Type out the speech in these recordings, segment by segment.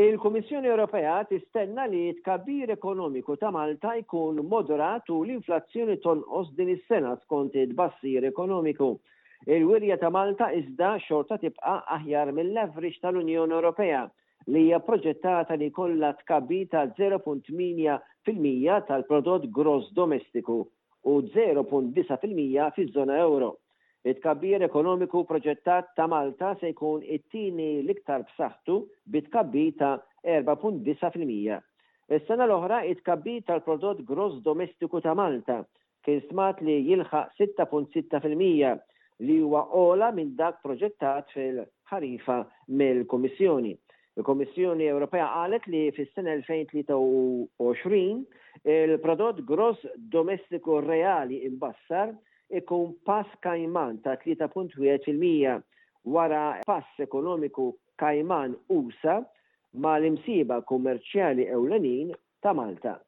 Il-Kummissjoni Ewropea tistenna li t-tkabbir ekonomiku ta' Malta jkun moderat u l-inflazzjoni tonqos din is-sena skont it-tbassir ekonomiku. Il-wirja ta' Malta iżda xorta tibqa' aħjar mill-average tal-Unjoni Ewropea li hija pproġettata li jkollha tkabbir ta' 0.8 fil-mija tal-Prodott Gross Domestiku u 0.9 fil-mija fiż-żona euro. It-tkabbir ekonomiku proġettat ta' Malta se jkun it-tieni l-iktar b'saħħtu bi tkabbir ta' 4.9 fil-mija. Is-sena l-oħra it-tkabbir tal-prodott gross domestiku ta' Malta kien stmat li jilħaq 6.6 fil-mija li huwa ogħla minn dak proġettat fil-ħarifa mill-Kummissjoni. Il-Kummissjoni Ewropea qalet li fis-sena 2023 il-prodott gross domestiku reali imbassar ikun pass kajman ta' 3.1 fil-mija wara pass ekonomiku kajman usa' ma' l-imsieħba kummerċjali ewlenin ta' Malta.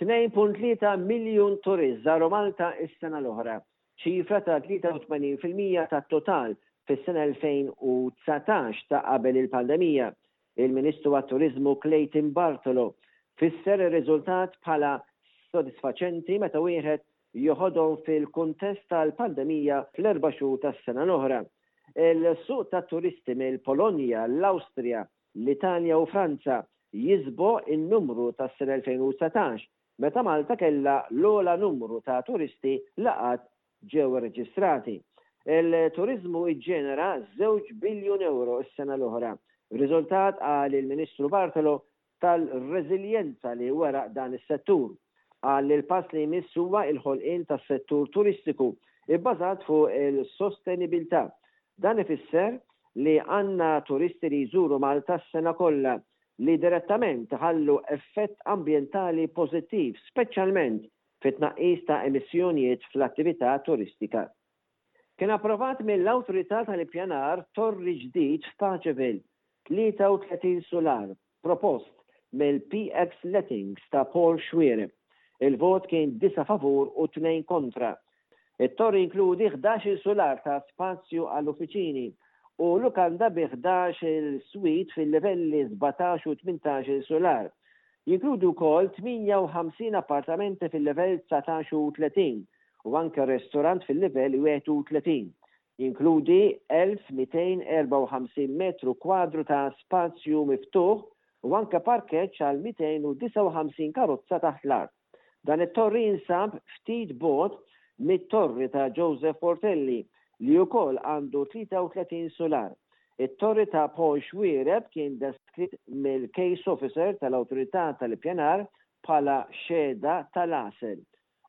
2.3 miljun turist żaru Malta s-sena l-oħra, ċifra ta' 83 fil-mija tat-total fis-sena 2019 ta' qabel il-pandemija. Il-Ministru għat-Turiżmu Clayton Bartolo fisser ir-riżultat bħala sodisfaċenti meta wieħed joħodhom fil-kuntest tal-pandemija fl-erba' xhur tas-sena l-oħra. Il-suq tat-turisti mill-Polonja, l-Awstrija, l-Italja u Franza jisbgħu n-numru tas-sena 2019, meta Malta kellha l-ogħla numru ta' turisti li qatt ġew irreġistrati. Il-turiżmu ġġenera żewġ biljun ewro s-sena l-oħra, riżultat, qal il-Ministru Bartolo, tal-reżiljenza li wera dan is-settur. Qal li l-pass li jmiss huwa l-ħolqien ta' settur turistiku bbażat fuq il-sostenibilità. Dan ifisser li għandna turisti li jżuru Malta s-sena kollha li direttament iħallu effett ambjentali pożittiv, speċjalment fit-tnaqqis ta' emissjonijiet fl-attività turistika. Kien approvat mill-Awtorità tal-Ippjanar torri ġdid f'Paceville, 33 sular, propost mill-PX Lettings ta' Paul Xuereb. Il-vot kien disa' favur u tnejn kontra. It-torri jinkludi ħdax-il sular ta' spazju għal uffiċini u lukanda bi ħdax-il suite fil-livelli sbatax u tmintax-il sular. Jinkludi wkoll 58 appartamenti fil-livell dsatax u tletin u anke restorant fil-livell 31. Jinkludi 1,254 metru kwadru ta' spazju miftuħ u anke parkeġġ għal 259 karozza taħt l-art. Dan it-torri jinsab ftit bogħod mit-torri ta' Joseph Portelli li wkoll għandu 33 sular. It-torri ta' Paul Xuereb kien deskritt mill-Case Officer tal-Awtorità tal-Ippjanar bħala xehda tal-għasel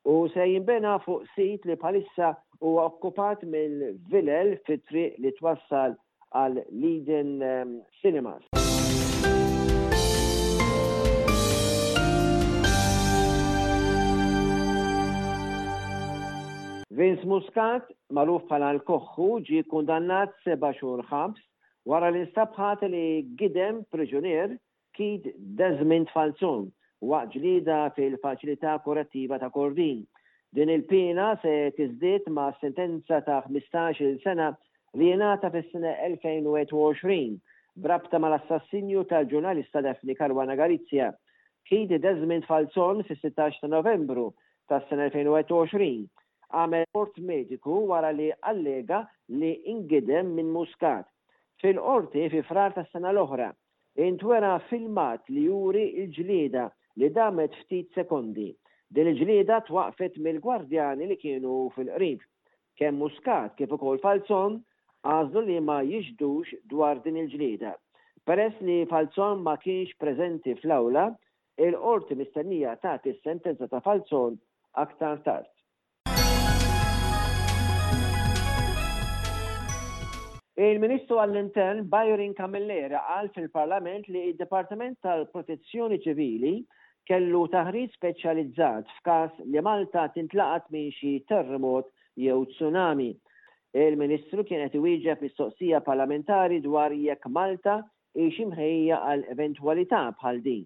u se jinbena fuq sit li bħalissa huwa okkupat mill-vilel fit-triq li twassal għal l-Eden Cinemas. Vince Muscat, magħruf bħala l-Koħħu, ġie kkundannat seba' xhur ħabs wara li nstab ħati li gidem priġunier Keith Desmond Falzon waqt ġlieda fil-Faċilità Korrettiva ta' Kordin. Din il-piena se tiżdied ma' sentenza ta' ħmistax-il sena li ingħata fis-sena 2021 b'rabta mal-assassinju tal-ġurnalista Daphne Caruana Galizia. Keith Desmond Falzon fis-sittax ta' Novembru tas-sena 2021 għamel rapport mediku wara li allega li ngidem minn Muscat fil-Qorti fi Frar tas-sena l-oħra. intwera filmat li juri l-ġlieda li damet ftit sekondi. Din il-ġlieda twaqqfet mill-gwardjani li kienu fil-qrib. Kemm Muscat kif ukoll Falzon għażlu li ma jixhdux dwar din il-ġlieda. Peress li Falzon ma kienx preżenti fl-awla, il-Qorti mistennija tagħti s-sentenza ta' Falzon aktar tard. Il-Ministru għall-Intern Byron Camilleri qal fil-Parlament li d-Dipartiment tal-Protezzjoni Ċivili kellu taħriġ speċjalizzat f'każ li Malta tintlaqat minn xi terremot jew tsunami. Il-Ministru kien qed iwieġeb mistoqsija parlamentari dwar jekk Malta Hix imħejja għal eventwalità bħal din?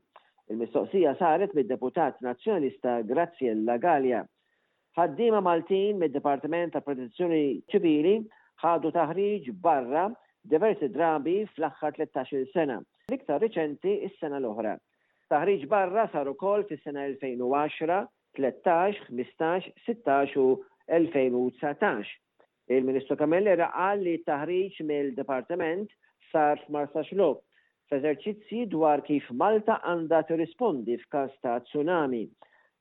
Il-mistoqsija saret mid-deputat Nazzjonalista Graziella Galea. Ħaddiema Maltin mid-Dipartiment tal-Protezzjoni Ċivili ħadu taħriġ barra diversi drabi fl-aħħar tlettax-il sena, l-iktar riċenti s-sena l-oħra. Taħriġ barra sar ukoll fis-sena 2010, tlettax, ħmistax, sittax u 2019. Il-Ministru Camilleri qal li t-taħriġ mill-Dipartiment sar f'Marsaxlokk f'eżerċizzji dwar kif Malta għandha tirrispondi f'każ ta' tsunami.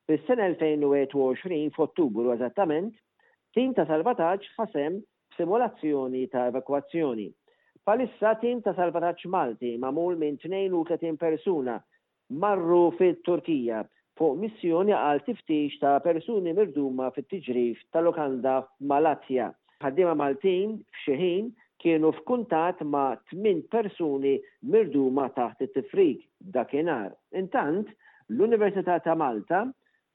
Fis-sena 2021, f'Ottubru eżattament, tim ta' salvataġġ ħa sehem f'simulazzjoni ta' evakwazzjoni. Bħalissa tim ta' salvataġġ Malti magħmul minn 32 persuna marru fit-Turkija fuq missjoni għal tiftix ta' persuni mirduma fit-tiġrif ta' lukanda f'Malatya. Ħaddiema Maltin f'xi ħin kienu f'kuntatt ma' tmien persuni mirduma taħt it-tifrik dakinhar. Intant, l-Università ta' Malta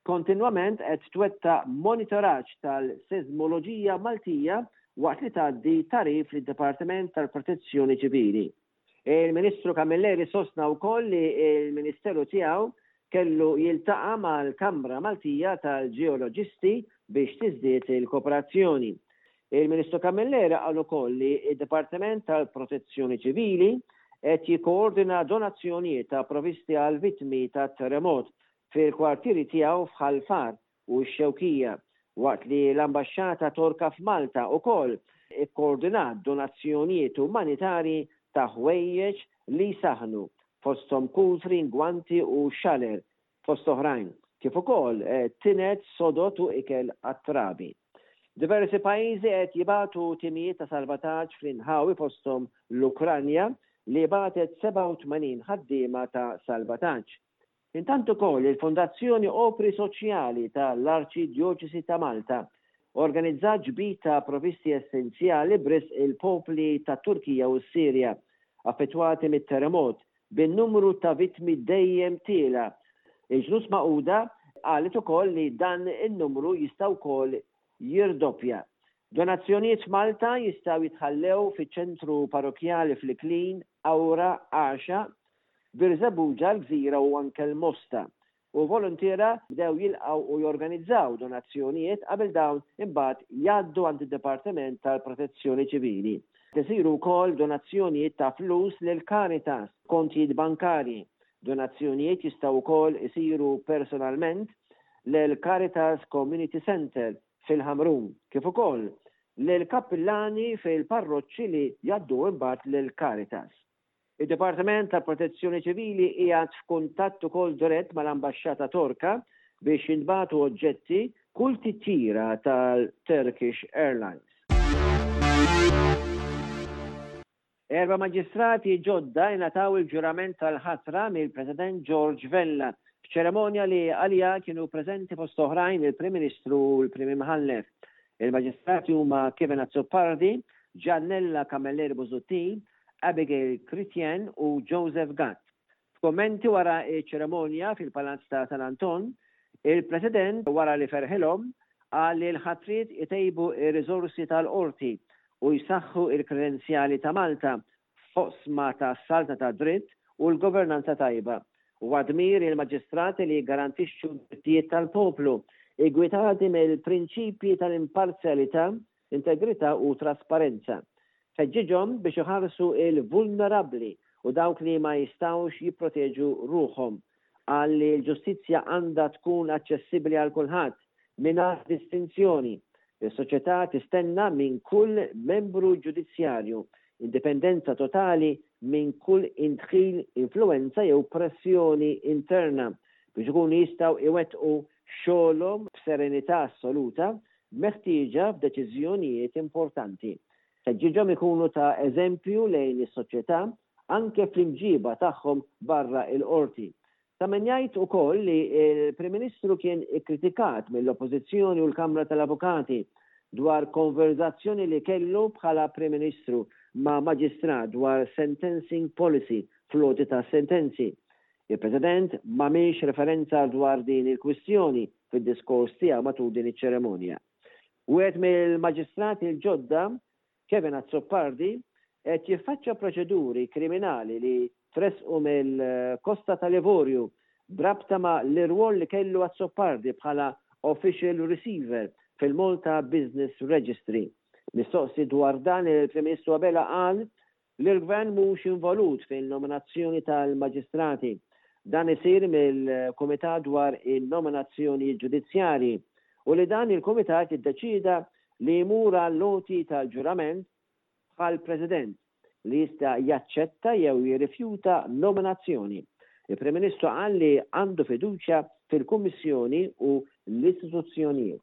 Kontinwament qed twettaq monitoraġġ tal-siżmoloġija Maltija waqt li tgħaddi tagħrif lid-Dipartiment tal-Protezzjoni Ċivili. Il-Ministru Camilleri sostna wkoll li l-Ministeru tiegħu kellu jiltaqa' mal-Kamra Maltija tal-Ġeoloġisti biex tiżdied il-kooperazzjoni. Il-Ministru Camilleri qal ukoll li d-Dipartiment tal-Protezzjoni Ċivili qed jikkoordina donazzjonijiet ta' provisti għall-vittmi tat-terremot fil-kwartieri tiegħu f'Ħal Far u x-Xewkija, waqt li l-Ambaxxata Torka f'Malta wkoll ikkoordinat donazzjonijiet umanitarji ta' ħwejjeġ li jsaħħnu, fosthom kultri, ngwanti u xaler, fost oħrajn, kif ukoll tined, sodod u ikel għat-trabi. Diversi pajjiżi qed jibagħtu timijiet ta' salvataġġ fl-inħawi fosthom l-Ukranja li bagħtet 87 ħaddiema ta' salvataġġ. Intant ukoll il-Fondazzjoni Opri Soċjali ta' l-Arċidjoċesi ta' Malta organizzat ġbid ta' provisti essenzjali b'risq il-popli tat-Turkija u s-Sirja affettwati mit-terremot bin-numru ta' vittmi dejjem tiela'. Il-Ġnus Magħquda qalet ukoll li dan in-numru jista' wkoll jirdoppja. Donazzjonijiet f'Malta jistgħu jitħallew fiċ-Ċentru Parrokkjali fl-Iklin, Qawra, Għaxa, Birżebbuġa, l-Gżira u anke l-Mosta, u voluntiera bdew jilqgħu u jorganizzaw donazzjonijiet qabel dawn imbagħad jgħaddu għand id-Dipartiment tal-Protezzjoni Ċivili. Qed isiru wkoll donazzjonijiet ta' flus lil Caritas, kontijiet bankarji. Donazzjonijiet jistgħu wkoll isiru personalment lil Caritas Community Centre fil-Ħamrun, kif ukoll lill-kappillani fil-parroċċi li jgħaddu imbagħad lil Caritas. Id-Dipartiment tal-Protezzjoni Ċivili qiegħed f'kuntatt ukoll dirett mal-Ambaxxata Torka biex jintbagħtu oġġetti kull titjira tal-Turkish Airlines. Erba' Maġistrati ġodda ingħataw il-ġurament tal-ħatra mill-President George Vella, f'ċeremonja li għaliha kienu preżenti fost oħrajn il-Prim Ministru u l-Prim Imħallef. Il-Maġistrati huma Kevin Azzopardi, Giannella Camilleri Busuttil, Abigail Chrétien u Joseph Gatt. F'kummenti wara ċ-ċeremonja fil-Palazz ta' San Anton, il-President, wara li ferħilhom, qal li l-ħatriet itejbu r-riżorsi tal-Qorti u jsaħħu l-kredenzjali ta' Malta f'oqsma ta' saltna tad-dritt u l-governanza tajba. Huwa dmir il-Maġistrati li jiggarantixxu d-drittijiet tal-poplu, iggwidati mill-prinċipji tal-imparzjalità integrità u trasparenza. Ħeġġiġhom biex iħarsu l-vulnerabbli u dawk li ma jistgħux jipproteġu ruħhom. Qal li l-ġustizzja għandha tkun aċċessibbli għal kulħadd, mingħajr distinzjoni. Is-soċjetà tistenna minn kull membru ġudizzjarju indipendenza totali minn kull indħil, influwenza jew pressjoni interna biex ikunu jistgħu jwettqu xogħolhom b'serenità assoluta meħtieġa f'deċiżjonijiet importanti. Ħeġġiġhom ikunu ta' eżempju lejn is-soċjetà anke fl-imġiba tagħhom barra il-Qorti. Ta' min jgħid ukoll li l-Prim Ministru kien ikkritikat mill-Oppożizzjoni u l-Kamra tal-Avukati dwar konverżazzjoni li kellu bħala Prim Ministru ma' maġistrat dwar sentencing policy fl-għoti ta' sentenzi. Il-President m'għamilx referenza dwar din il-kwistjoni fid-diskors tiegħu matul din iċ-ċeremonja. Wieħed mill-Maġistrati l-ġodda, Kevin Azzopardi, qed jiffaċċja proċeduri kriminali li tressqu mill-Kosta tal-Ivorju b'rabta ma' l-irwol li kellu Azzopardi bħala Official Receiver fil-Malta Business Registry. Mistoqsi dwar dan il-Prim Ministru Abela qal Li l-Gvern mhux involut fin-nominazzjoni tal-Maġistrati. Dan isir mill-Kumitat dwar in-Nominazzjonijiet Ġudizzjarji u li dan il-Kumitat iddeċieda li jmur għall-għoti tal-ġurament bħall-President li jista' jaċċetta jew jirrifjuta nominazzjoni. Il-Prim Ministru qal li għandu fiduċja fil-Kummissjoni u l-istituzzjonijiet.